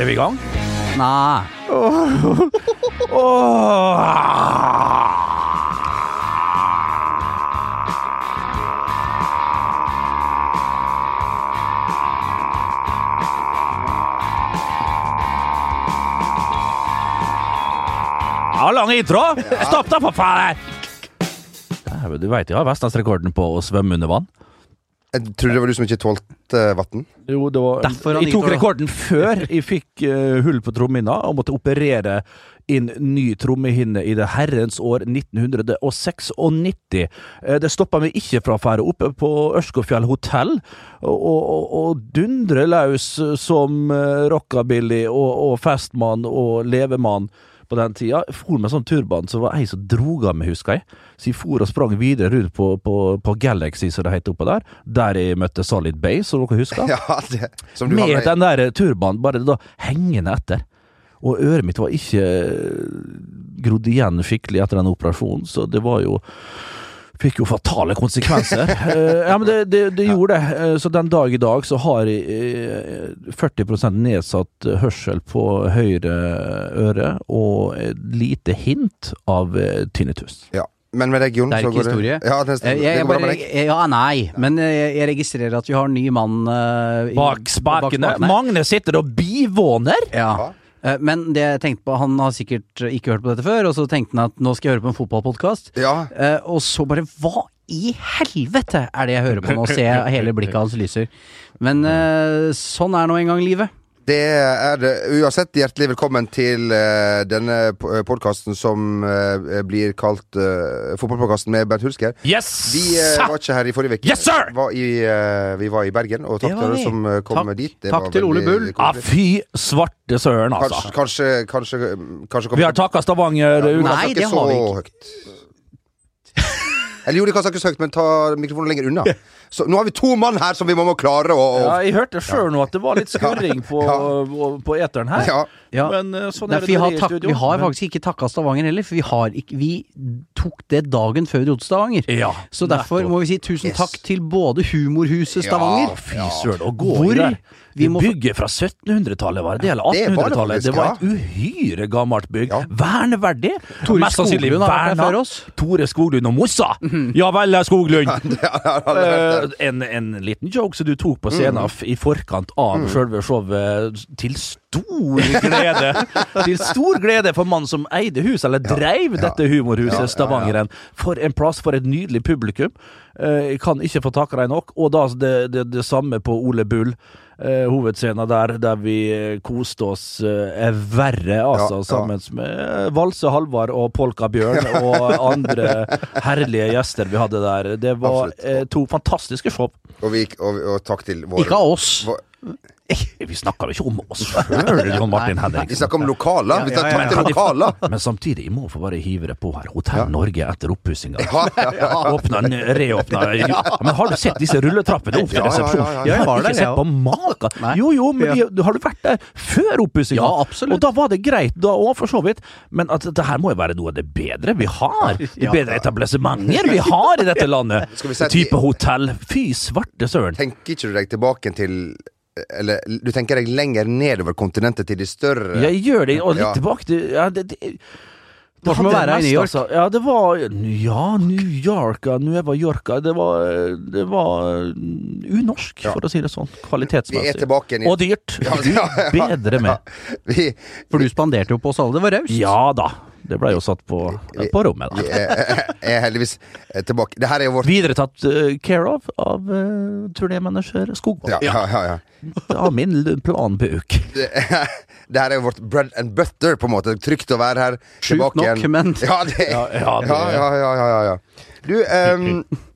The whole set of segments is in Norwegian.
Er vi i gang? Nei. Ja, lang intro! Stopp da, for faen! Du veit jeg har vestlandsrekorden på å svømme under vann. Jeg tror det var du som ikke tålte vann. Jo, det var Derfor Jeg tok rekorden før jeg fikk uh, hull på trommehinna og måtte operere inn ny trommehinne i det herrens år 1996. Uh, Det stoppa meg ikke fra å fære oppe på Ørskogfjell hotell og, og, og, dundre løs som uh, rockabilly og, og festmann og levemann på den tida. Jeg for med sånn turban så var ei som drog av meg, husker jeg. Så jeg for og sprang videre rundt på, på, på Galaxy, som det heter oppå der. Der jeg møtte Solid Bay, som dere husker. Ja, det, som du Med i. den der turbanen bare da hengende etter. Og øret mitt var ikke grodd igjen skikkelig etter den operasjonen, så det var jo Fikk jo fatale konsekvenser. Eh, ja, men det, det, det gjorde det. Eh, Så den dag i dag så har jeg eh, 40% nedsatt hørsel på høyre øre, og lite hint av eh, tinnitus. Ja. Men med regionen Det er så går historie. Ja, det, det jeg jeg bare, ja, nei, men jeg, jeg registrerer at vi har en ny mann uh, Bak spakene. Magne sitter og bivåner! Ja. Ja. Eh, Men det jeg tenkte på, han har sikkert ikke hørt på dette før, og så tenkte han at nå skal jeg høre på en fotballpodkast. Ja. Eh, og så bare Hva i helvete er det jeg hører på nå? Ser jeg hele blikket hans lyser. Men eh, sånn er nå en gang livet. Det er det. Uansett, hjertelig velkommen til uh, denne podkasten som uh, blir kalt uh, Fotballpodkasten med Bernt Hulsker. Yes! Vi eh, var ikke her i forrige uke. Yes, sir! Var i, eh, vi var i Bergen, og takk til alle som eh, kom Takk- dit. Det takk var til Ole Bull. Ja, koselig. fy svarte søren, altså. Kanskje, kanskje, kanskje, kanskje Vi har takka Stavanger. Ja, Nei, det har vi ikke. høyt. Eller jo, de kan snakke høyt, men ta mikrofonen lenger unna. Så nå har vi to mann her som vi må, må klare å, og... Ja, jeg hørte sjøl nå at det var litt skurring på, Ja. på, eteren her. ja. Ja. Men sånn Nei, er vi det har, i takk, studio. vi har faktisk ikke takka Stavanger heller, for vi, har ikke, vi tok det dagen før vi dro til Stavanger. Ja, Så derfor må vi si tusen Yes. takk til både Humorhuset Ja. Stavanger. Fy søren, å gå Hvor der. vi må Bygget fra 1700-tallet, var det det? Eller var 1800-tallet? Det var et uhyre gammelt bygg. Ja. Verneverdig. Tore Skoglund har vært der før oss. Tore Skoglund og Mossa! Ja vel, Skoglund! Eh, en, en liten joke som du tok på scenen i forkant av selve showet, til stor glede Til stor glede for mannen som eide huset, eller dreiv dette humorhuset. Stavangeren. For en plass, for et nydelig publikum. Eh, Jeg kan ikke få tak i dem nok. Og da det, det, det samme på Ole Bull. Eh, hovedscena der, der vi eh, koste oss eh, er verre, altså, Ja, ja. sammen med Valse Halvard og Polka Bjørn og andre herlige gjester vi hadde der. Det var eh, to fantastiske show. Og, vi, og, og takk til våre Ikke av oss. vår- Vi snakker jo ikke om oss sjøl, John Martin Vi Henriksen. snakker om lokaler. Vi Ja, ja, snakker ja, til lokaler. Men samtidig, jeg må få bare hive det på her. Hotell Norge etter oppussinga. Ja, ja, ja. Reåpna. Men har du sett disse rulletrappene opp til Ja, ja, ja, resepsjonen? ja, ja. Ja, jeg har ikke sett på maka. Jo, jo, men de, har du vært der før oppussinga? Ja, absolutt. Og da var det greit, da òg, for så vidt. Men at det her må jo være noe av det bedre vi har. De bedre etablissementer vi har i dette landet. Vi Type hotell. Fy svarte søren. Tenker ikke du deg tilbake til Eller du tenker deg lenger nedover kontinentet til de større Jeg gjør det, og litt Ja. tilbake til ja, det, det, det var som å være i New York. Altså. Ja, det var Ja, New York, ja, Nueva Yorka. Det var, det var unorsk, Ja. for å si det sånn. Vi er Kvalitetsmessig. tilbake igjen Og dyrt. Ja, ja, ja. Bedre med. Vi, For du spanderte jo på oss alle. Det var raust. Ja da. Det ble jo satt på, på rommet, da. Jeg er heldigvis tilbake. Det her er jo vårt Videre tatt eh, care of av uh, turnémanager Skogvold. ja, ja, ja, ja. Av min planbok. Det, det her er jo vårt bread and butter, på en måte. Trygt å være her. Sjukt nok, men Ja, det, Ja, ja, ja, det- ja, ja, ja, ja, ja. Du, ehm,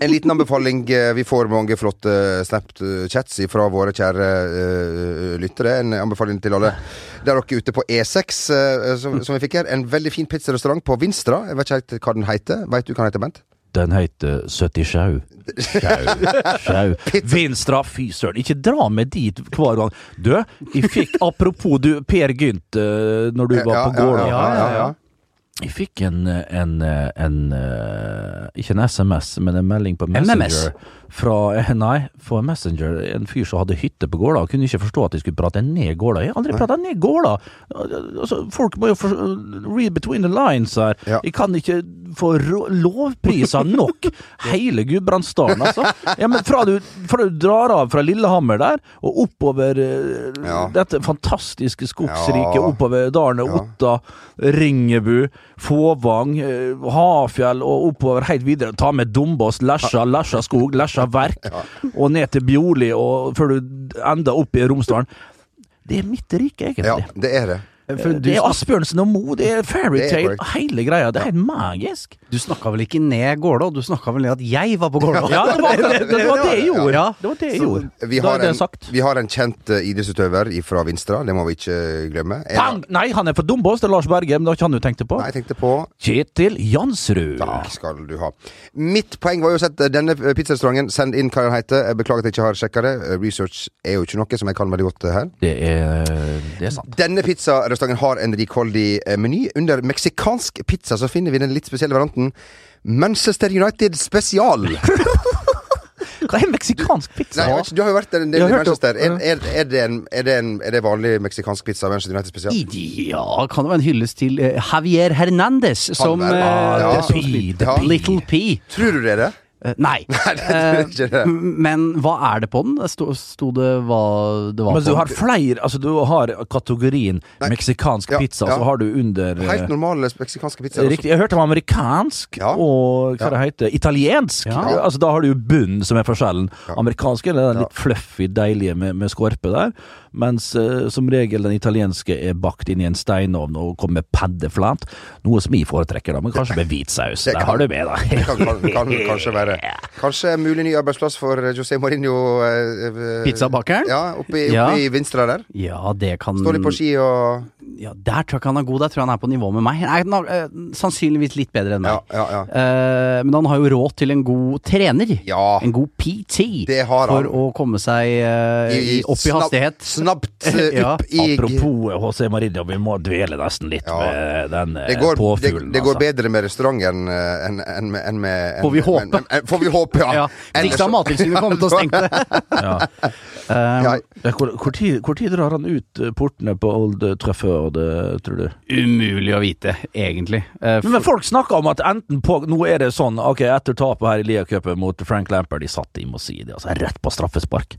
en liten anbefaling. eh, Vi får mange flotte Snapchats fra våre kjære uh, lyttere. En anbefaling til alle der dere ute på E6, uh, som, som vi fikk her. En veldig fin pizzarestaurant på Vinstra. Jeg vet ikke helt hva den heter. Vet du hva den heter, Bent? Den heter 70 sjau. Vinstra, fy søren. Ikke dra meg dit hver gang. Du, jeg fikk Apropos du, Per Gynt, eh, når du var på gården. Ja, ja, ja, ja. Jeg fikk en, en, en, en, Ikke en SMS, men en melding på Messenger. Fra, nei, for Messenger. En fyr som hadde hytte på Gåla, kunne ikke forstå at de skulle prate ned Gåla. Jeg har aldri prata ned Gåla! Altså, folk må jo for, read between the lines her. Ja. Jeg kan ikke få lovpriser nok hele Gudbrandsdalen, altså. Ja, men fra du, fra du drar av fra Lillehammer der, og oppover eh, Ja. dette fantastiske skogsriket, oppover dalen. Otta, Ringebu, Fåvang, eh, Hafjell og oppover helt videre. Ta med Dombås, Lesja, Lesja skog, Lesja verk, og ned til Bjorli, og før du ender opp i Romsdalen. Det er mitt rike, egentlig. Ja, det er det. For du, det er Asbjørnsen og Moe, det er fairytale, hele greia. Det er helt magisk. du snakka vel ikke ned Gålå, du snakka vel ned at jeg var på Gålå? Ja, det var det, det, var det jeg gjorde. Ja. Det var det jeg Så gjorde. vi, har det en, vi har en kjent eh, idrettsutøver fra Vinstra, det må vi ikke glemme. Pang! Nei, han er fra Dombås, det er Lars Berge, men det var ikke han du tenkte på. Nei, jeg tenkte på Kjetil Jansrud. Takk skal du ha. Mitt poeng var jo å sette denne pizzarestauranten Send inn hva den heter. Jeg beklager at jeg ikke har sjekka det. Eh, Research er jo ikke noe som jeg kan veldig godt eh, her. Det er, det er sant. Denne pizzarestauranten har en rikholdig eh, meny. Under meksikansk pizza så finner vi den litt spesielle varianten Manchester United spesial. Hva er meksikansk pizza? Nei, ikke, du har jo vært en del i Manchester. Er, er, er, det en, er, det en, er det vanlig meksikansk pizza? Manchester United spesial? Ja, kan det være en hyllest til eh, Javier Hernandez som Ah, ja. The P, the. Little P. Tror du det er det? Eh, Nei. Eh, men hva er det på den? Det Sto, sto det hva det var Men du på har flere Altså, du har kategorien Nei. meksikansk Ja, pizza, ja. så har du under eh, Helt normale meksikanske pizzaer. Riktig. Jeg hørte om amerikansk Ja. og hva Ja. det heter, italiensk. Ja. Altså Da har du jo bunn som er forskjellen. Ja. Amerikansk er den Ja. litt fluffy, deilige med, med skorpe der. Mens uh, som regel den italienske er bakt inn i en steinovn og kommer med paddeflat. Noe som jeg foretrekker, da, men kanskje med hvit saus. Det Der har du med, da. Det kan, kan, kan kanskje være. Kanskje mulig ny arbeidsplass for José Mourinho. Eh, eh, Pizzabakeren? Ja, oppe i, oppe i Vinstra der. Ja, det kan Står litt på ski og Ja, Der tror jeg ikke han er god. Der tror jeg han er på nivå med meg. Nei, na- eh, sannsynligvis litt bedre enn meg. Ja, ja, ja. Eh, men han har jo råd til en god trener. Ja. En god PT. Det har for å komme seg eh, i, opp i snab, hastighet. Snapt eh, Ja. opp i Apropos José Mourinho vi må dvele nesten litt Ja. med den eh, det går, det, påfuglen. det går altså. bedre med restauranten eh, enn en, med, en, med Får vi håpe. Får vi håpe, ja. Ja, Hvis ikke Mattilsynet kommet og stengt det. Ja. Eh, Ja, Hvor, hvor, tid, hvor tid drar han ut eh, portene på Old Trafford, tror du? umulig å vite, egentlig. Eh, Men folk snakker om at enten på Nå er det sånn, ok, etter tapet her i Lia-cupen mot Frank Lampard, de satt i må si det, altså rett på straffespark.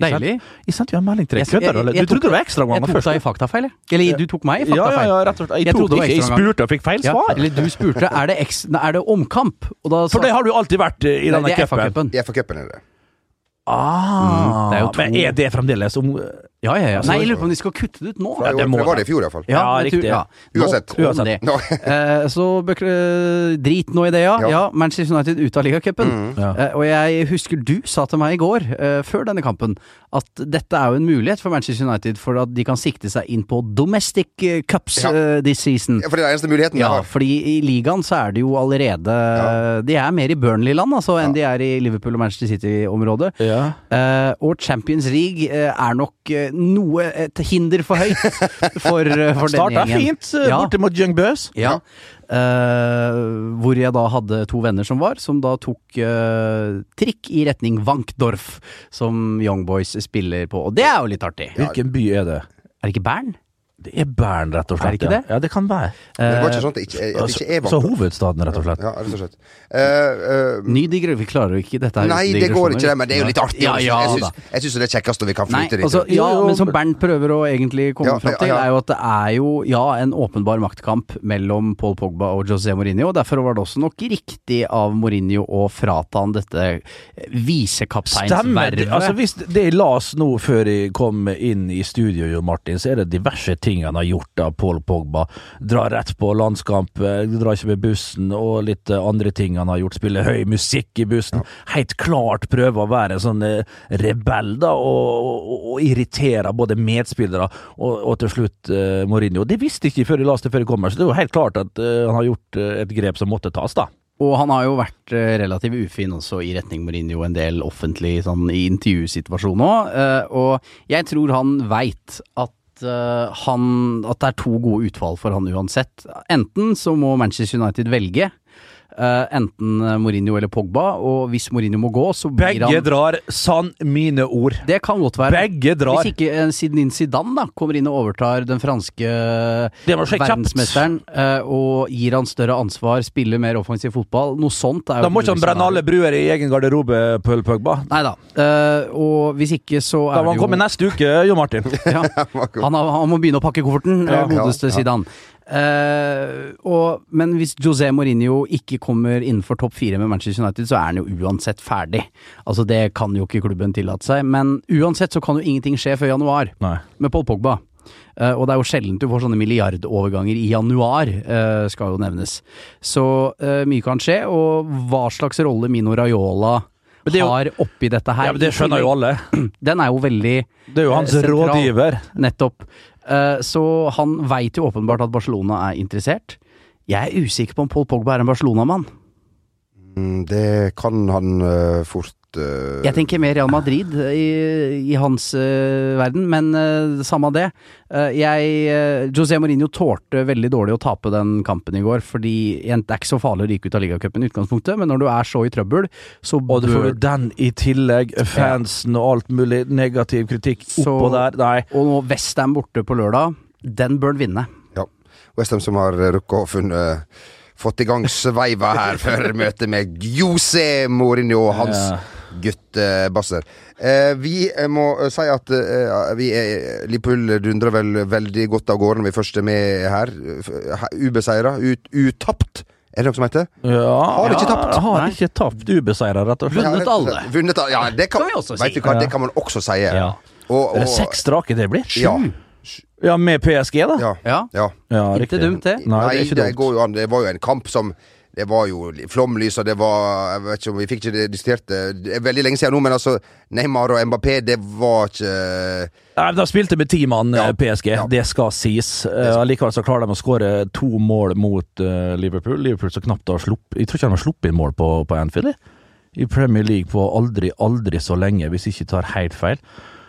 Deilig. Jeg sant? Vi har melding til deg. Jeg- Kødder du, jeg- jeg Du trodde det var ekstraomganger Jeg tok først? deg i faktafeil, jeg. Eller du tok meg i Ja, ja, faktafeil. ja, rett og slett. Jeg, Jeg tok ikke, jeg spurte og fikk feil Ja, svar. eller du spurte er det, ekstra, er det omkamp. Og da For det har du alltid vært eh, i denne det er cupen. FA-cupen er det. Ah, Mm, det er jo to- Men er det fremdeles om Ja, ja, ja. Nei, jeg lurer på om de skal kutte det ut nå. Ja, det må det var det. det i fjor, iallfall. Ja, ja, riktig. Ja. Uansett. Nok om Uansett. det. Eh, så eh, drit nå i det, ja. Ja. ja. Manchester United ut av ligacupen. Ja. Eh, og jeg husker du sa til meg i går, eh, før denne kampen, at dette er jo en mulighet for Manchester United for at de kan sikte seg inn på domestic eh, cups Ja. eh, this season. Ja, for det er eneste muligheten Ja, fordi i ligaen så er det jo allerede De er mer i Burnley-land altså, enn de er i Liverpool og Manchester City-området. Ja. Eh, og Champions League er nok noe et hinder for høyt for, uh, for denne Starta gjengen. fint eh, Ja. borte mot Young Buzz. Ja. Uh, hvor jeg da hadde to venner som var, som da tok uh, trikk i retning Wankdorf, som Young Boys spiller på. Og det er jo litt artig. Hvilken by er det? Er det ikke Bern? Det er Bern, rett og slett. Er det ikke det? Ja, det kan være. Det var Eh, ikke sånn at det ikke, at det ikke er Så, så hovedstaden, rett og slett. Ja, rett og slett. Uh, uh, Ny digre, vi klarer jo ikke dette her. nei, det går ikke, det, men det er jo litt artig. Ja, ja, jeg syns- det er kjekkest når vi kan flyte dit. altså, ja, men som Bernt prøver å egentlig komme Ja, fram til, er jo at det er jo, ja, en åpenbar maktkamp mellom Paul Pogba og José Mourinho. Derfor var det også nok riktig av Mourinho å frata han dette Stemmer. visekapteinsvervet. Altså, hvis det jeg las nå før jeg kom inn i studio, Martin, så er det diverse ting han har gjort av Paul Pogba. Drar rett på landskamp, dra drar ikke med bussen, og litt eh, andre ting han har gjort. Spiller høy musikk i bussen. Helt klart prøver å være en sånn eh, rebell, da, og, og, og irritere både medspillere og, og til slutt uh, Mourinho. Det visste ikke før de la før de kommer, så det er jo helt klart at uh, han har gjort eh, et grep som måtte tas, da. Og han har jo vært eh, relativt ufin også i retning Mourinho en del offentlig sånn i intervjusituasjon òg. og jeg tror han veit at at, eh, han, at det er to gode utvalg for han uansett. Enten så må Manchester United velge. Eh, enten Mourinho eller Pogba, og hvis Mourinho må gå, så blir Begge han drar. Sann mine ord. Det kan godt være. Begge drar. Hvis ikke uh, Zinedine Zidane da kommer inn og overtar den franske Det verdensmesteren uh, og gir han større ansvar, spiller mer offensiv fotball, noe sånt er jo Da må ikke han brenne alle bruer i egen garderobe, Pøl Pogba. Nei da. Uh, og hvis ikke, så Da er må han komme neste uke, Jo Martin. ja, han, han må begynne å pakke kofferten, Ja. eh, godeste Ja, ja. Zidane. Eh, og, men hvis José Mourinho ikke kommer innenfor topp fire med Manchester United, så er han jo uansett ferdig. Altså Det kan jo ikke klubben tillate seg. Men uansett så kan jo ingenting skje før januar Nei. med Paul Pogba. Uh, og det er jo sjelden du får sånne milliardoverganger i januar, uh, skal jo nevnes. Så mye kan skje, og hva slags rolle Mino Raiola jo- har oppi dette her Ja, men Det skjønner jo alle. Den er jo veldig Det er jo hans sentral. rådgiver. Nettopp. Eh, Så han veit jo åpenbart at Barcelona er interessert. Jeg er usikker på om Paul Pogba er en Barcelona-mann. Mm, Det kan han eh, eh, Jeg tenker mer Real Madrid i, i hans uh, verden, men uh, samme det. Jeg uh, José Mourinho tålte veldig dårlig å tape den kampen i går, fordi en, det er ikke så farlig å ryke ut av ligacupen i utgangspunktet, men når du er så i trøbbel, så Og du får den i tillegg. Fansen og alt mulig negativ kritikk Så- oppå der. Nei. Og nå Westham borte på lørdag, den bør han vinne. Ja. Westham som har rukket å funnet Fått i gang sveiva her før møtet med Jose Mourinho og hans Ja. Guttebasser. Eh, vi eh, må eh, si at eh, vi er, Liverpool dundrer vel veldig godt av gårde når vi først er med her. Ubeseira, ut, utapt. Er det noe som heter? Ja, Har ikke tapt. Har Nei. ikke tapt ubeseira, rett og slett. Vunnet alle. Vunnet alle. Ja, det kan, Kan vi også vet si. du hva, det kan man også si. Ja. Og, Er det og, seks strake det blir? Ja. Ja, med PSG, da? Ja. Ja. ja. Ja, Ikke dumt, det. Nei, det er ikke det, går jo an. det var jo en kamp som det var jo flomlys, og det var Jeg vet ikke om vi fikk ikke det diskutert det Det er veldig lenge siden nå, men altså Neymar og Mbappé, det var ikke Nei, De spilte med ti mann, Ja. eh, PSG. Ja. Det skal sies. Eh, Allikevel så klarer de å skåre to mål mot uh, Liverpool. Liverpool så knapt har sluppet Jeg tror ikke de har sluppet inn mål på, på Anfield i Premier League på aldri, aldri så lenge, hvis jeg ikke tar helt feil.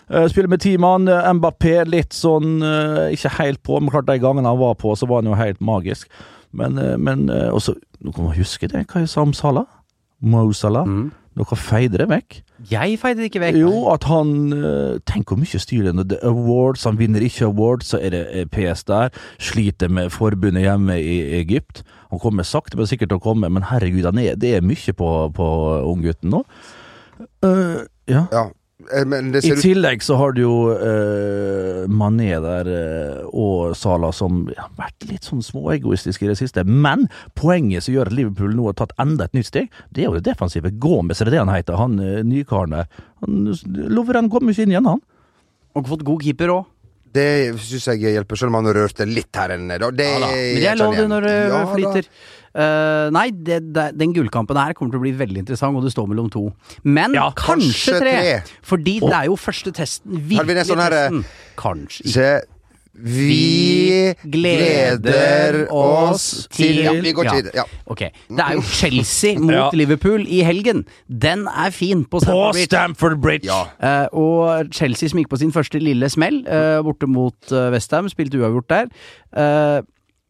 Uh, Spiller med ti mann. eh, Mbappé litt sånn eh, Ikke helt på, men klart de gangene han var på, så var han jo helt magisk. Men, eh, men eh, også Nå kan man huske det, hva jeg sa om Salah? Mo Salah. Mm. Dere feide det vekk. Jeg feide det ikke vekk. Jo, at han eh, Tenk hvor mye styr det er er awards. Han vinner ikke awards, så er det PS der. Sliter med forbundet hjemme i Egypt. Han kommer sakte, men sikkert til å komme, men herregud, han er, det er mye på, på unggutten nå. Uh, ja. Ja. Eh, Men det I tillegg så har du jo uh, Mané der uh, og Salah som har vært litt sånn småegoistiske i det siste. Men poenget som gjør at Liverpool nå har tatt enda et nytt steg, det er jo det defensive. Gomez er det han heter, han uh, nykaren der. Han, Lovren kommer ikke inn igjen, han. Og fått god keeper òg. Det syns jeg hjelper, selv om han rørte litt her enn da. Det, Ja da. Men det er lov det når det. Ja flyter. Uh, nei, det, det, den gullkampen her kommer til å bli veldig interessant, og det står mellom to. Men Ja, kanskje, kanskje tre. tre. Fordi det er jo første testen. Virkelig sånn her, testen. Kanskje ikke. Se Vi gleder oss til Ja, vi går til Ja. Ok. Det er jo Chelsea mot Ja. Liverpool i helgen. Den er fin på På Stamford Bridge. Stamford Bridge! ja. Eh, og Chelsea som gikk på sin første lille smell eh, borte mot uh, Westham, spilte uavgjort der. Eh,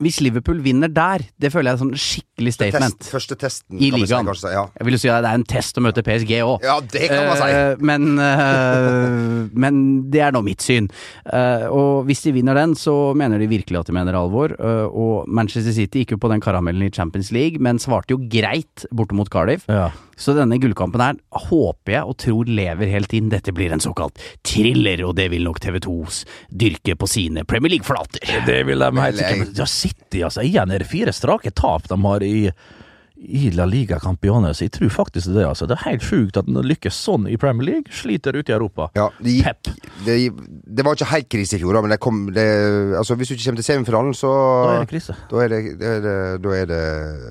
hvis Liverpool vinner der, det føler jeg er sånn skikkelig statement. Test, første testen, I ligaen. si, ja. Jeg vil jo si at det er en test å møte PSG òg. Ja, det kan man si. men, uh, men det er nå mitt syn. Uh, og hvis de vinner den, så mener de virkelig at de mener alvor. Og Manchester City gikk jo på den karamellen i Champions League, men svarte jo greit borte mot Cardiff. Ja. Så denne gullkampen her håper jeg og tror lever helt inn. Dette blir en såkalt thriller, og det vil nok TV2s dyrke på sine Premier League-flater. Det vil de helt sikkert. Ja, City, altså. Igjen er det fire strake tap de har i, i La Liga Campiones. Jeg tror faktisk det. altså. Det er helt sjukt at de lykkes sånn i Premier League. Sliter ute i Europa. Ja, det, gikk- det, det var ikke helt krise i fjor, men det kom det, altså, hvis du ikke kommer til semifinalen, så Da er det krise. Da er det, da er det, da er det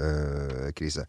øh, krise.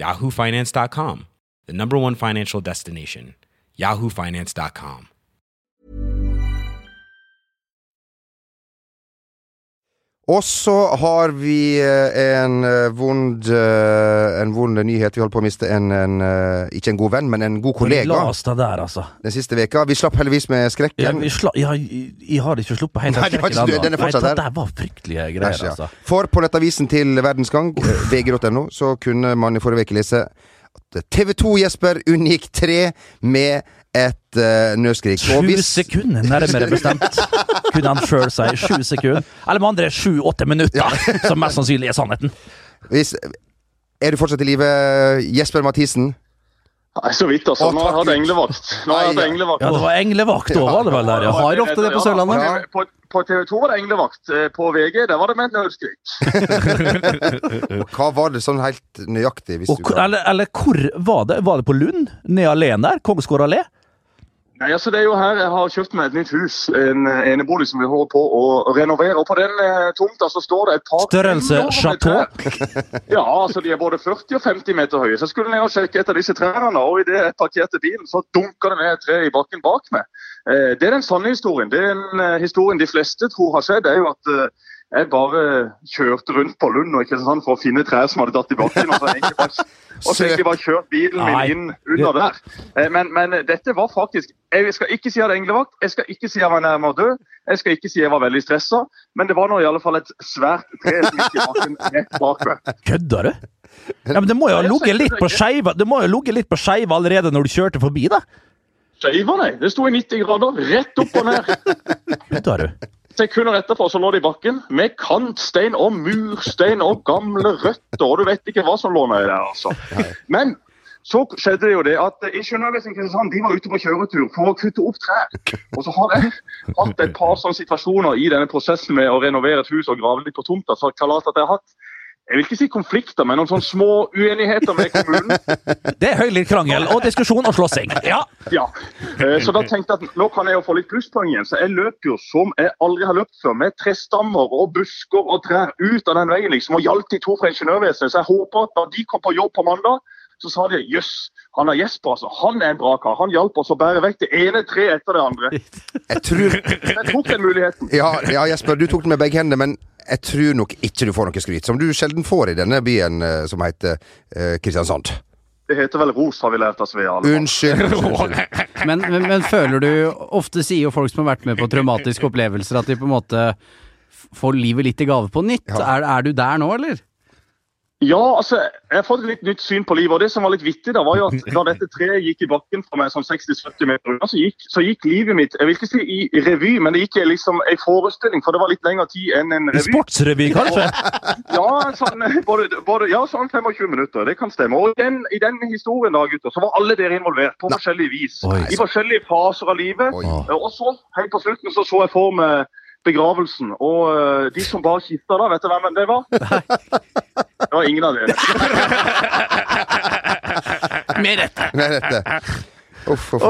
yahoofinance.com, the number one financial destination, yahoofinance.com. Og så har vi eh, en eh, vond eh, En vond nyhet. Vi holder på å miste en, en Ikke en god venn, men en god kollega Las det der, altså. den siste veka. Vi slapp heldigvis med Ja, skrekken. vi sla, ja, jeg, har ikke sluppet helt Nei, det skrekken ikke- den er ennå. fortsatt Nei, der. Det var fryktelige greier, greier, ja. altså. For på nettavisen til Verdensgang, vg.no, så kunne man i forrige uke lese at TV 2-Jesper unngikk tre med et uh, nødskrik. Sju hvis- sekunder, nærmere bestemt, kunne han sjøl si. Sju sekunder. Eller med andre sju-åtte minutter, som mest sannsynlig er sannheten. hvis Er du fortsatt i live, Jesper Mathisen? Nei, så vidt, altså. Å, Nå hadde jeg englevakt. Nå har jeg ja. englevakt. Ja, det var englevakt òg, var det vel der, Jeg Har ofte det på Sørlandet. Ja, på, på TV 2 var det englevakt. Eh, På VG der var det med et nødskrik. Hva var det sånn helt nøyaktig? Hvis Og, eller, eller hvor var det? Var det på Lund? Ned alene der? Kongsgård allé? Nei, altså Det er jo her jeg har kjøpt meg et nytt hus. En enebolig som vi holder på å renovere. Og på den eh, tomta så står det et par Størrelse chateau? Ja, altså de er både 40 og 50 meter høye. Så jeg skulle ned og sjekke et av disse trærne, og idet jeg parkerte bilen, så dunka det ned et tre i bakken bak meg. Eh, Det er den sanne historien. Det er en eh, historien de fleste tror har skjedd, er jo at jeg bare kjørte rundt på Lund og Kristiansand for å finne trær som hadde datt i bakken. Og så egentlig bare, egentlig bare kjørt bilen min inn under der. Eh, Men, men dette var faktisk Jeg skal ikke si jeg hadde englevakt, jeg skal ikke si jeg var nærmere død, jeg skal ikke si jeg var veldig stressa, men det var nå i alle fall et svært tre som gikk i bakken rett bak meg. Kødder du? Ja, men Det må jo ha ligget litt på skeiva allerede når du kjørte forbi, da? Skeiva, nei. Det sto i 90 grader, rett opp og ned. Kødder du? Sekunder etterpå så lå det i bakken med kantstein og murstein og gamle røtter, og du vet ikke hva som lå nedi der, altså. Men så skjedde det jo det at Ingeniørvesenet Kristiansand de var ute på kjøretur for å kutte opp trær. Og så har jeg hatt et par sånne situasjoner i denne prosessen med å renovere et hus og grave litt på tomta. så kalat at jeg har hatt jeg vil ikke si konflikter, men noen sånne små uenigheter med kommunen. Det er høylytt krangel og diskusjon og slåssing. Ja. Ja, eh, så da tenkte jeg at nå kan jeg jo få litt plusspoeng igjen. Så jeg løper jo som jeg aldri har løpt før, med trestammer og busker og trær ut av den veien liksom, og hjalp de to fra Ingeniørvesenet. Så jeg håper at da de kom på jobb på mandag, så sa de jøss, han er Jesper, altså. Han er en bra kar. Han hjalp oss å bære vekk det ene treet etter det andre. Jeg tror Jeg tok den muligheten. ja, ja, Jesper, du tok den med begge hendene, men jeg tror nok ikke du får noe skryt. Som du sjelden får i denne byen eh, som heter eh, Kristiansand. Det heter vel ros, har vi lært av Svea. alle. Unnskyld. unnskyld. Men, men, men føler du Ofte sier jo folk som har vært med på traumatiske opplevelser, at de på en måte får livet litt i gave på nytt. Ja. Er, er du der nå, eller? Ja, altså, jeg har fått et litt nytt syn på livet. og Det som var litt vittig, da, var jo at da dette treet gikk i bakken for meg sånn 60-70 meter unna, så gikk, så gikk livet mitt jeg vil ikke si i revy, men det gikk i liksom en forestilling, for det var litt lengre tid enn en revy. Sportsrevy, kanskje? Ja, sånn, både, både, ja, sånn 25 minutter. Det kan stemme. Og i den, i den historien da, gutter, så var alle dere involvert på forskjellig vis. Oi. I forskjellige faser av livet. Oi. Og så, helt på slutten, så så jeg for meg begravelsen. Og eh, de som bare kista da, vet du hvem det var? Det var ingen av dere. Med rette. Med dette. Uff, uff.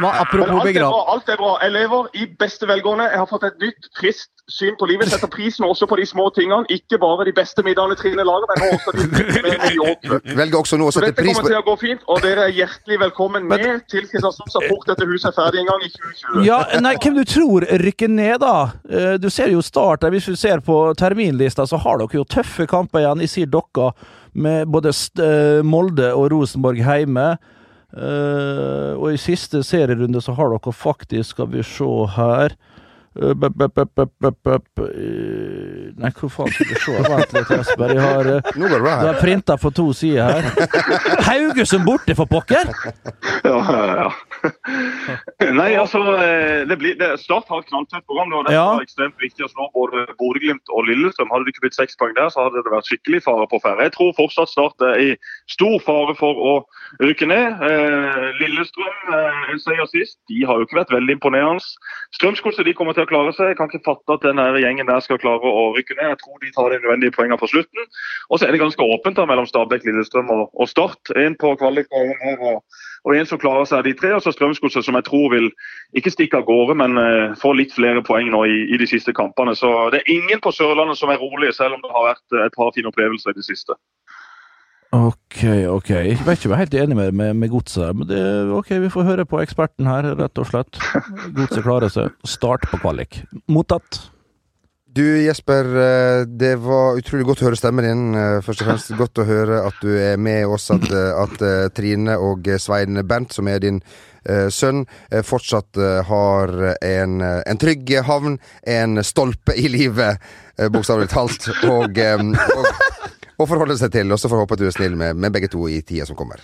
Men apropos begrav... Alt, alt er bra. Jeg lever i beste velgående. Jeg har fått et nytt, friskt syn på livet. Setter prisen også på de små tingene. Ikke bare de beste middagene Trine lager, men også de mediokre. Velger også nå å Så på dette kommer til å gå fint, og dere er hjertelig velkommen med til Kristiansand så fort dette huset er ferdig en gang i 2020. Ja, nei, hvem du tror rykker ned, da? Eh, Du ser jo Start der. Hvis du ser på terminlista, så har dere jo tøffe kamper igjen. Jeg sier dere med både eh, Molde og Rosenborg hjemme. Eh, og i siste serierunde så har dere faktisk, skal vi se her bup, bup, bup, eh, Nei, hvor faen skal vi se? Vent litt, Jesper. Jeg har, eh, Nå går det bra du har printa på to sider her. Haugesund borte, for pokker! Ja, ja, ja. Nei, altså, eh, det blir, det, Start har et knalltøft program. Det Ja. var ekstremt viktig å slå både Bodø-Glimt og Lillestrøm. Hadde det ikke blitt seks poeng der, så hadde det vært skikkelig fare på ferde. Jeg tror fortsatt Start er i stor fare for å rykke ned. Eh, Lillestrøm, en seier sist, de har jo ikke vært veldig imponerende. Strømsgodset de kommer til å klare seg. Jeg kan ikke fatte at denne gjengen der skal klare å rykke ned. Jeg tror de tar de nødvendige poengene på slutten. Og så er det ganske åpent da mellom Stabæk, Lillestrøm og, og Start. En på kvalik og en her. Og, og en som klarer seg av de tre. Og så Strømsgodset, som jeg tror vil ikke stikke av gårde, men uh, få litt flere poeng nå i, i de siste kampene. Så det er ingen på Sørlandet som er rolig, selv om det har vært eh, et par fine opplevelser i det siste. Ok, ok. Jeg vet ikke om jeg er helt enig med, med, med Godset men det, ok, vi får høre på eksperten her, rett og slett. Godset klarer seg. Start på kvalik. Mottatt. Du Jesper, eh, det var utrolig godt å høre stemmen din. Eh, Først og fremst godt å høre at du er med oss, at, eh, at Trine og Svein Bernt, som er din sønn, fortsatt har en, en trygg havn, en stolpe i livet, bokstavelig talt, og, og, og forholde seg til. Og så får jeg håpe at du er snill med, med begge to i tida som kommer.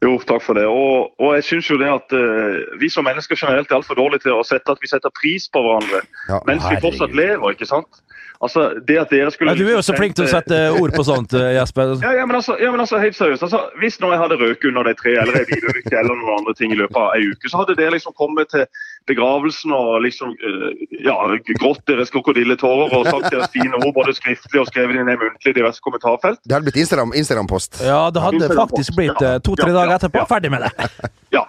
Jo, takk for det. Og, og jeg synes jo det at uh, vi som mennesker generelt er altfor dårlige til å sette at vi setter pris på hverandre Ja, mens vi fortsatt lever, ikke sant? Altså, det at dere skulle... Ja, du er jo så flink til å sette ord på sånt, eh, Jesper. Ja, ja, men altså, ja, men altså helt seriøst. Altså, hvis nå jeg hadde røket under de tre, eller ei bilulykke eller noen andre ting i løpet av ei uke, så hadde dere liksom kommet til begravelsen og liksom eh, ja, grått deres krokodilletårer og sagt deres fine ord både skriftlig og skrevet inn i muntlig diverse kommentarfelt. Det hadde blitt Instagram- Instagram-post. Ja, det hadde faktisk blitt eh, to-tre Ja, ja, dager etterpå. ja. Ferdig med det. Ja,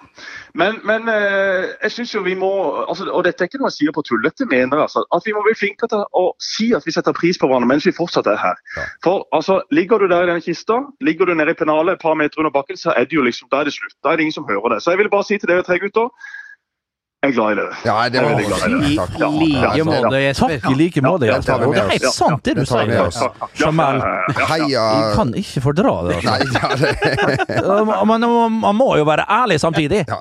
men, men eh, jeg synes jo vi må altså, Og dette er ikke noe jeg sier på tullete, mener. Altså, at vi må bli flinkere til å si at vi setter pris på hverandre mens vi fortsatt er her. Ja. For altså, Ligger du der i denne kista, ligger du nede i pennalet et par meter under bakken, så er det jo liksom, da er det slutt. Da er det ingen som hører det. Så jeg vil bare si til dere tre gutter jeg er glad i dere. Ja, det var i like måte, måte, Takk i like måte, Ja, Jesper. det det er helt sant, det du Det sier. altså. Heia Jeg kan ikke fordra det. Altså. Nei, ja, det, Man, må jo være ærlig samtidig. ja,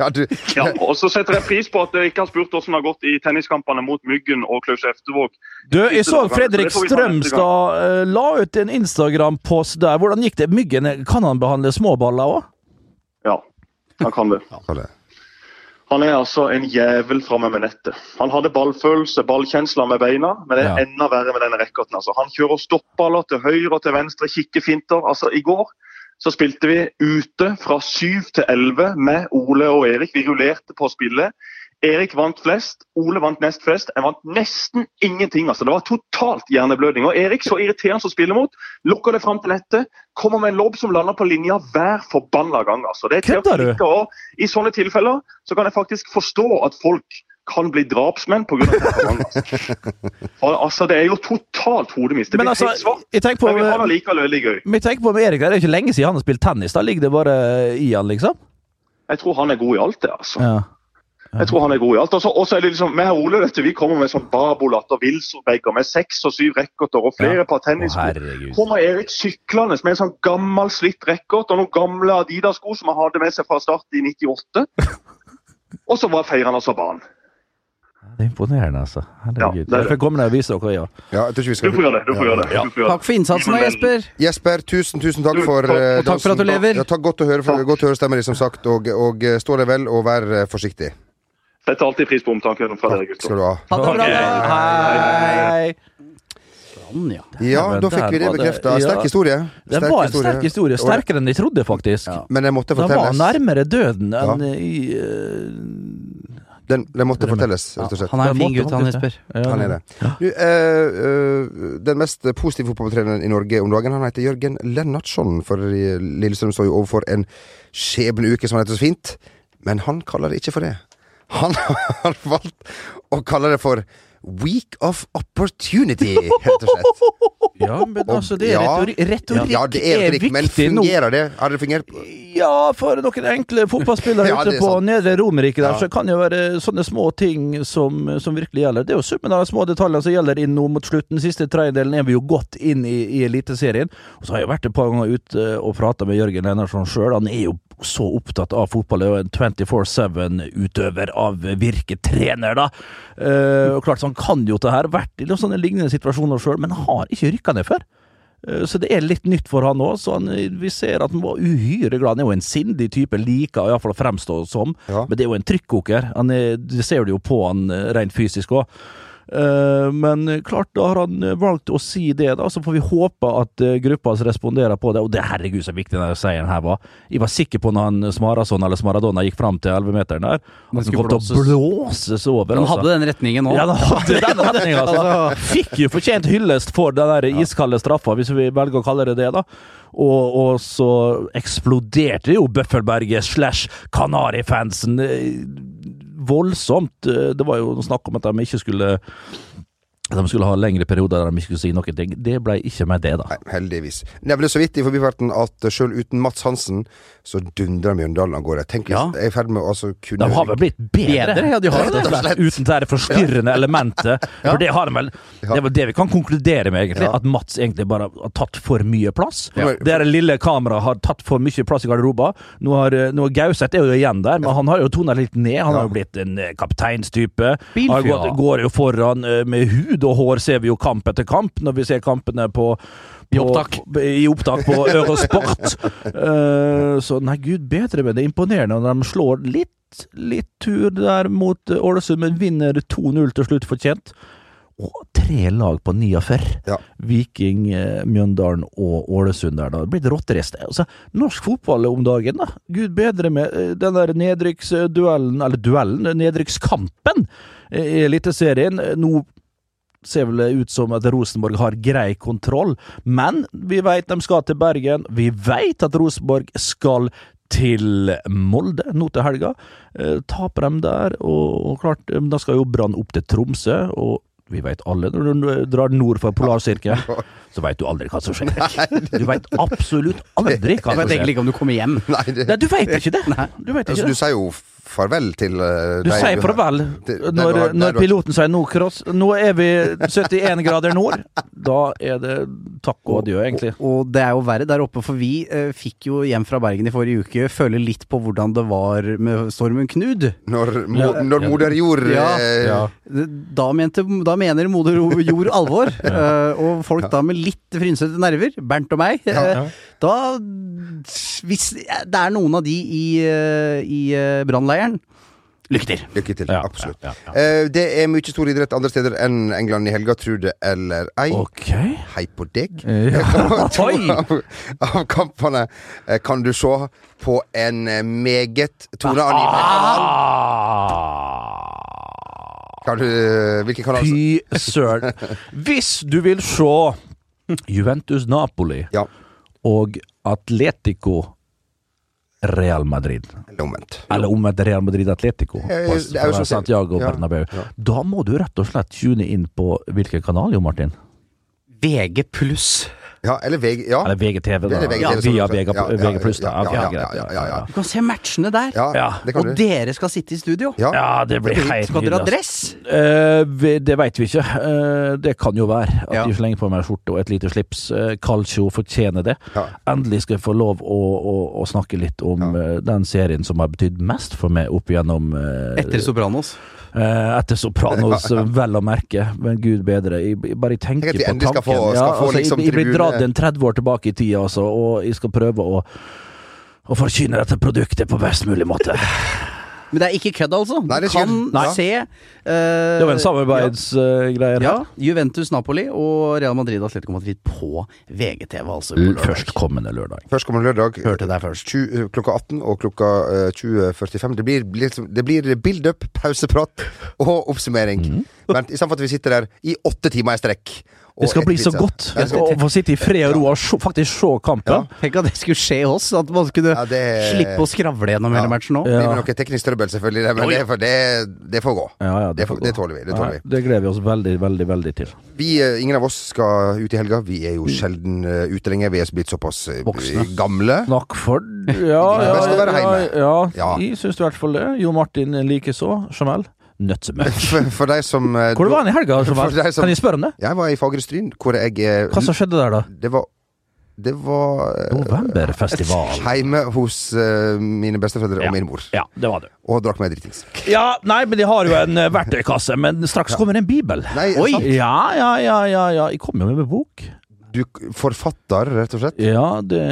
ja, du Ja, og så setter jeg pris på at dere ikke har spurt hvordan det har gått i tenniskampene mot Myggen og Klaus Eftervåg. Du, jeg så Fredrik. Strømstad eh, la ut en Instagram-post der. Hvordan gikk det? Myggen, kan han behandle småballer òg? Ja, han kan det. Han er altså en jævel framme med nettet. Han hadde ballfølelse, ballkjensler med beina, men det er Ja. enda verre med denne racketen. Altså. Han kjører stoppballer til høyre og til venstre, kikkefinter. Altså, I går så spilte vi ute fra 7 til 11 med Ole og Erik. Vi rullerte på spillet. Erik vant flest, Ole vant nest flest. Jeg vant nesten ingenting. altså. Det var totalt hjerneblødning. Og Erik, så irriterende å spille mot, lukker det fram til nettet, kommer med en lobb som lander på linja hver forbanna gang. altså. Det er til å og I sånne tilfeller så kan jeg faktisk forstå at folk kan bli drapsmenn pga. Altså. Altså, det er jo totalt hodemist. Det blir altså, helt svart. tenker på Men vi har det likevel veldig gøy. Men jeg tenker på med Erik, Det er ikke lenge siden han har spilt tennis. Da ligger det bare i han, liksom. Jeg tror han er god i alt, det. altså. Ja. Jeg tror han er god i alt. Og så er det liksom, Vi har Ole dette, vi kommer med sånn babolat og Wilson-bager med seks og syv racketer og flere par Å, tennissko. kommer Erik syklende med en sånn gammel slitt racket og noen gamle Adidas-sko som han hadde med seg fra start i 98. Og så var feirer han altså banen. Det er imponerende, altså. Herregud. Ja. Jeg får komme ned og vise dere, ja. Ja, jeg tror ikke vi Du får gjøre det. du får gjøre det. Ja. får gjøre Takk for innsatsen Jesper. Jesper, tusen, tusen takk Du, for takk- eh, og takk for at du lever. Ja, takk, godt å høre, for, godt å høre stemmen din, som sagt. Og, og eh, stå deg vel, og vær eh, forsiktig. Setter alltid pris på omtanken fra dere gutter. Skal du ha. Ha det bra. Hei. Sånn, ja. Ja, da fikk vi det bekrefta. Sterk historie. Det var en sterk historie. Sterkere enn jeg trodde, faktisk. Men jeg måtte fortelles. Den var nærmere døden Ja. enn i eh, Den, den måtte fortelles, rett og slett. Han er en fin gutt, han Jesper. Han er det. Du, eh, eh, den mest positive fotballtreneren i Norge om dagen, han heter Jørgen Lennartson. For Lillestrøm står jo overfor en skjebneuke, som han heter så fint. Men han kaller det ikke for det. Han har valgt å kalle det for Week of Opportunity, rett og slett. Ja, men altså, det er retorikk. Retorikk Ja, det er retorikk, men viktig Men fungerer det? Har det fungert? Ja, for noen enkle fotballspillere Ja, ute er på sant. Nedre Romerike der, Ja. så kan det jo være sånne små ting som, som virkelig gjelder. Det er jo summen av små detaljer som gjelder inn nå mot slutten. Siste tredjedelen er vi jo godt inn i, i Eliteserien. Og så har jeg vært et par ganger ute og prata med Jørgen Lennarsson sjøl. Han er jo så opptatt av fotball. Er jo en 24-7-utøver av virke trener, da. Eh, og klart, så Han kan jo det her. Vært i sånne lignende situasjoner sjøl, men har ikke rykka ned før. Eh, Så det er litt nytt for han òg. Vi ser at han var uhyre glad. Han er jo en sindig type, liker iallfall å fremstå som. Ja. Men det er jo en trykkoker. Han er, det ser du jo på han eh, rent fysisk òg. Men eh, klart, da har han eh, valgt å si det, da. Så får vi håpe at eh, gruppa hans responderer på det. Og det herregud så viktig den seieren her var. Jeg var sikker på når han Smarason eller Smaradona gikk fram til 11-meteren der, at han kom til å blåses over. Den altså. hadde den retningen òg. Ja, den hadde den retningen, altså. Fikk jo fortjent hyllest for den der iskalde straffa, hvis vi velger å kalle det det, da. Og, og så eksploderte jo Bøffelberget slash Kanarifansen voldsomt. Eh, Det var jo snakk om at de ikke skulle de skulle ha lengre perioder der de ikke skulle si noe. Det, det ble ikke med det, da. Nei, heldigvis. Nevner så vidt i forbifarten at sjøl uten Mats Hansen, så dundrer Mjøndalen av gårde. Tenk Ja. jeg er i ferd med å altså kunne De har vel blitt bedre, Bedre, ja, de har rett og det. slett, uten det forstyrrende elementet. For det har de vel Det er vel det vi kan konkludere med, egentlig. Ja. At Mats egentlig bare har tatt for mye plass. Ja. Det lille kameraet har tatt for mye plass i garderoben. Nå har eh, nå Gauseth er jo igjen der, men han har jo tona litt ned. Han har jo blitt en eh, kapteinstype. Bilfyr, Han går, går jo foran eh, med hud og hår, ser vi jo kamp etter kamp, når vi ser kampene på I opptak. på- I opptak på Eurosport. uh, så nei, gud bedre, men det er imponerende når de slår litt, litt tur der mot Ålesund, men vinner 2-0 til slutt fortjent. Og tre lag på 49. Ja. Viking, eh, Mjøndalen og Ålesund der, da. Det blir et rotterest. Altså, norsk fotball om dagen, da. Gud bedre med eh, den der nedrykksduellen, eller duellen, nedrykkskampen i Eliteserien. Nå ser vel ut som at Rosenborg har grei kontroll, men vi veit de skal til Bergen. Vi veit at Rosenborg skal til Molde nå til helga. Eh, taper dem der, og, og klart, eh, da skal jo Brann opp til Tromsø. og vi veit alle, når du drar nord for polarsirkelen, så veit du aldri hva som skjer. Du veit absolutt aldri hva som Jeg Du vet egentlig ikke om du kommer hjem. Nei, det, du veit ikke det! Du vet altså, ikke du sier jo farvel til eh, Du sier farvel til, når, der når piloten sier nå, cross, nå er vi 71 grader nord. Da er det takk og adjø, egentlig. Og, og det er jo verre der oppe, for vi eh, fikk jo hjem fra Bergen i forrige uke føle litt på hvordan det var med stormen Knud. Når, mo, Ja. når moder jord Ja. eh, Ja. Da, mente, da mener moder jord alvor. eh, og folk da med litt frynsete nerver, Bernt og meg, eh, da Hvis det er noen av de i, eh, i eh, brannleiren Lykke til! Lykke til. Ja, absolutt. ja, ja, Eh, det er mye stor idrett andre steder enn England i helga, tro det eller ei. Okay. Hei på deg. Ja. To av, av kampene eh, kan du se på en meget toneangivende kanal. Ah, Kan du, hvilken kanal? fy søren. Hvis du vil se Juventus Napoli Ja, og Atletico Real Madrid eller omvendt. Eller omvendt Real Madrid Atletico Eh, på, det er jo Santiago ja, Bernabeu. ja. Da må du rett og slett tune inn på hvilken kanal, Jo Martin? VG pluss. Ja, eller VG. Ja. Eller VGTV, da. Eller VGTV, Ja, via. VG, VG pluss, da. ja, ja, ja, ja, ja. Du kan se matchene der. Ja, Ja. det kan og du. dere skal sitte i studio. Ja. Ja, det blir helt Skal dere ha dress? Uh, det veit vi ikke. Uh, det kan jo være at Ja. de slenger på meg skjorte og et lite slips. Uh, Calcio fortjener det. Ja. Endelig skal jeg få lov å, å, å snakke litt om Ja. eh, den serien som har betydd mest for meg opp igjennom eh, Etter Sopranos. Eh, etter Sopranos, vel å merke. Men gud bedre. Jeg, jeg bare tenker jeg på tanken. skal få- skal ja, altså, liksom jeg, jeg blir dratt en 30 år tilbake i tida, altså, og jeg skal prøve å å forkynne dette produktet på best mulig måte. Men det er ikke kødd, altså. Nei, det du kan. Nei. se uh, Det var en samarbeidsgreier ja, her. Juventus Napoli og Real Madrid Atletico Madrid på VGTV, altså. Førstkommende lørdag. Førstkommende lørdag Hørte deg først. 20, klokka 18 og klokka eh, 20.45. Det blir, blir, det blir build-up, pauseprat og oppsummering. Mm. Men i stedet for at vi sitter der i åtte timer i strekk. Det skal bli så godt Ja, å få sitte i fred og ro og se- faktisk se kampen. Tenk at det skulle skje oss, at man skulle Ja, det- slippe å skravle gjennom hele matchen nå. Det blir Ja. noe teknisk trøbbel, selvfølgelig, men det, får- det, det får gå. Ja, ja, Det, får, får det tåler vi. Det tåler vi. det gleder vi oss veldig, veldig, veldig til. Vi, eh, ingen av oss skal ut i helga. Vi er jo sjelden eh, ute lenger. Vi er blitt såpass eh, Voksne. gamle. Takk for Ja, ja, ja, ja, Ja. Jeg syns i hvert fall det. Jo Martin likeså. Jamel. Nøtsemøkk. For, for deg som eh, Hvor var han i helga? Som- Kan jeg spørre om det? Jeg var i Fagerstryn, hvor jeg eh, Hva som skjedde der, da? Det var Det var eh, Novemberfestival. Hjemme hos uh, mine besteforeldre Ja. og min mor. Ja, det var det. Og drakk meg dritings. Ja, nei, men de har jo en verktøykasse, men straks kommer en bibel. Nei, Oi! Ja, ja, ja, ja, ja. Jeg kom jo med en bok. Du forfatter, rett og slett? Ja, det,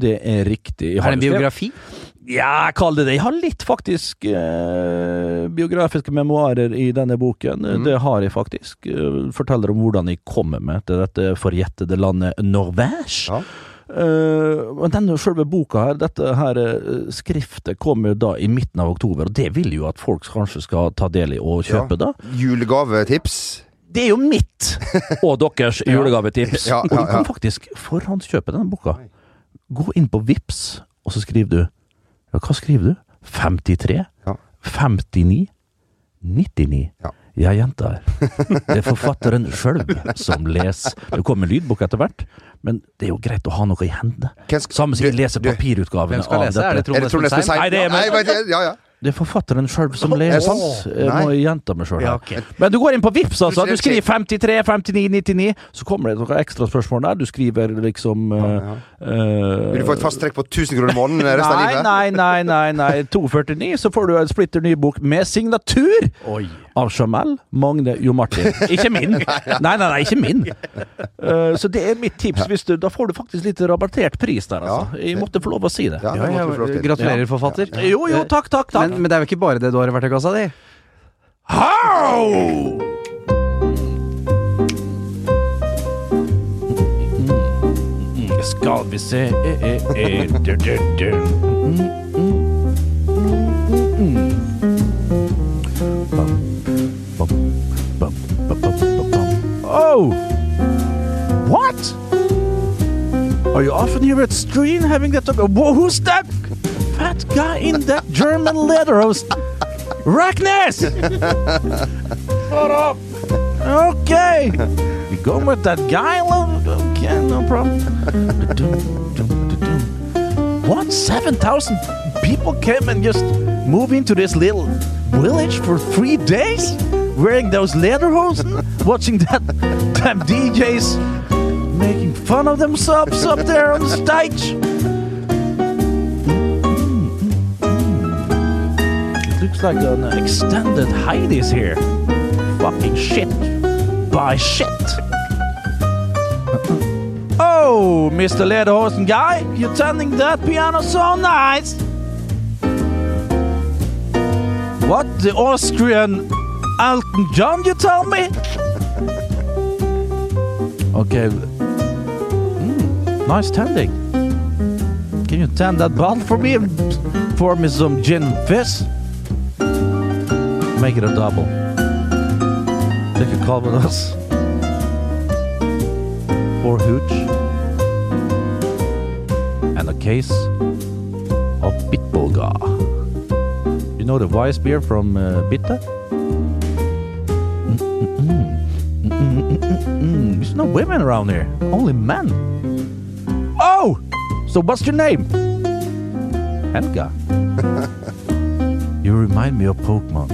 det er riktig. Jeg har Er det en biografi? skrevet- biografi? Ja, kall det det. Jeg har litt faktisk eh, biografiske memoarer i denne boken. Mm. Det har jeg faktisk. Eh, forteller om hvordan jeg kommer meg til dette forjettede landet Norvège. Ja. Uh, men denne selve boka her, dette her uh, skriftet kommer da i midten av oktober, og det vil jo at folk kanskje skal ta del i og kjøpe, Ja. da. Julegavetips. Det er jo mitt og deres julegavetips. Ja, Og ja, du kan ja. faktisk forhåndskjøpe denne boka. Gå inn på Vips, og så skriver du Ja, hva skriver du? 53? Ja. 59? 99? Ja. Jeg gjentar. Det er forfatteren sjøl som leser. Det kommer lydbok etter hvert, men det er jo greit å ha noe i hendene. Samme som vi leser papirutgavene av lese? Det dette. Er det Trond Espen Seim? Nei, det er- meg. ja, ja. Det er forfatteren sjøl som Er leser. Oh, Jeg må gjenta meg sjøl Ja, okay. Men du går inn på Vips, altså. Du Du skriver 53, 59, 99. Så kommer det noen ekstra spørsmål der. Du skriver liksom uh, Vil du få et fast trekk på 1000 kroner i måneden resten av Nei, nei, nei, nei, nei. 249, så får du en splitter ny bok med signatur Oi. Av Jamel Magne Jo Martin. Ikke min. Nei, nei, nei, ikke min. Eh, så det er mitt tips. Hvis du, da får du faktisk litt rabattert pris der, altså. Jeg måtte få lov å si det. Ja, til. gratulerer, forfatter. Jo, jo, takk, takk, takk. Men, men det er jo ikke bare det du har i verktøykassa di. How? Skal vi se e, e, e. du, du, du. Mm, mm. Mm. Are you often here at Stream having that talk? Whoa, who's that fat guy in that German leather host? Rackness! Shut up! Okay! We going with that guy? Okay, no problem. What? 7,000 people came and just move into this little village for three days? Wearing those lederhosen? Watching that damn DJs making fun of themselves up there on the stage? It looks like an extended Heidi's here. Fucking shit. By shit. Oh, Mr. Lederhosen guy, you're turning that piano so nice. What, the Austrian Elton John, you tell me? Okay. Nice tending. Can you tend that bottle for me and pour me some gin fizz? Make it a double. Take a call with us. For hooch. And a case of Bitburger. You know the Weiss beer from uh. Mm-mm-mm-mm. There's no women around here, only men. So what's your name? Helga. you remind me of Pokemon.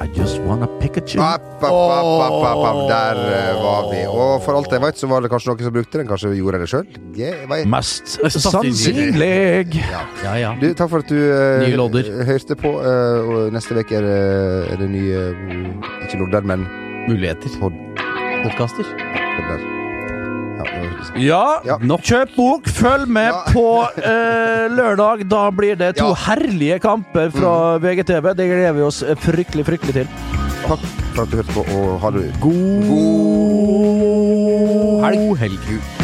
I just wanna pick a chip. App, app, app. Der uh, var vi. Og for alt jeg vet, så var det kanskje noen som brukte den. Kanskje vi gjorde det sjøl. Mest sannsynlig. Ja. Ja, ja. Du, takk for at du uh, Nye lodder. hørte på. Uh, og neste uke er, det- er det nye Ikke lodder, men Muligheter. pod, Podkaster. podder. Ja, Ja, kjøp bok, følg med Ja. på eh, lørdag. Da blir det to Ja. herlige kamper fra VGTV. Det gleder vi oss fryktelig, fryktelig til. Takk for at du hørte på, og ha det God Helg. Helg.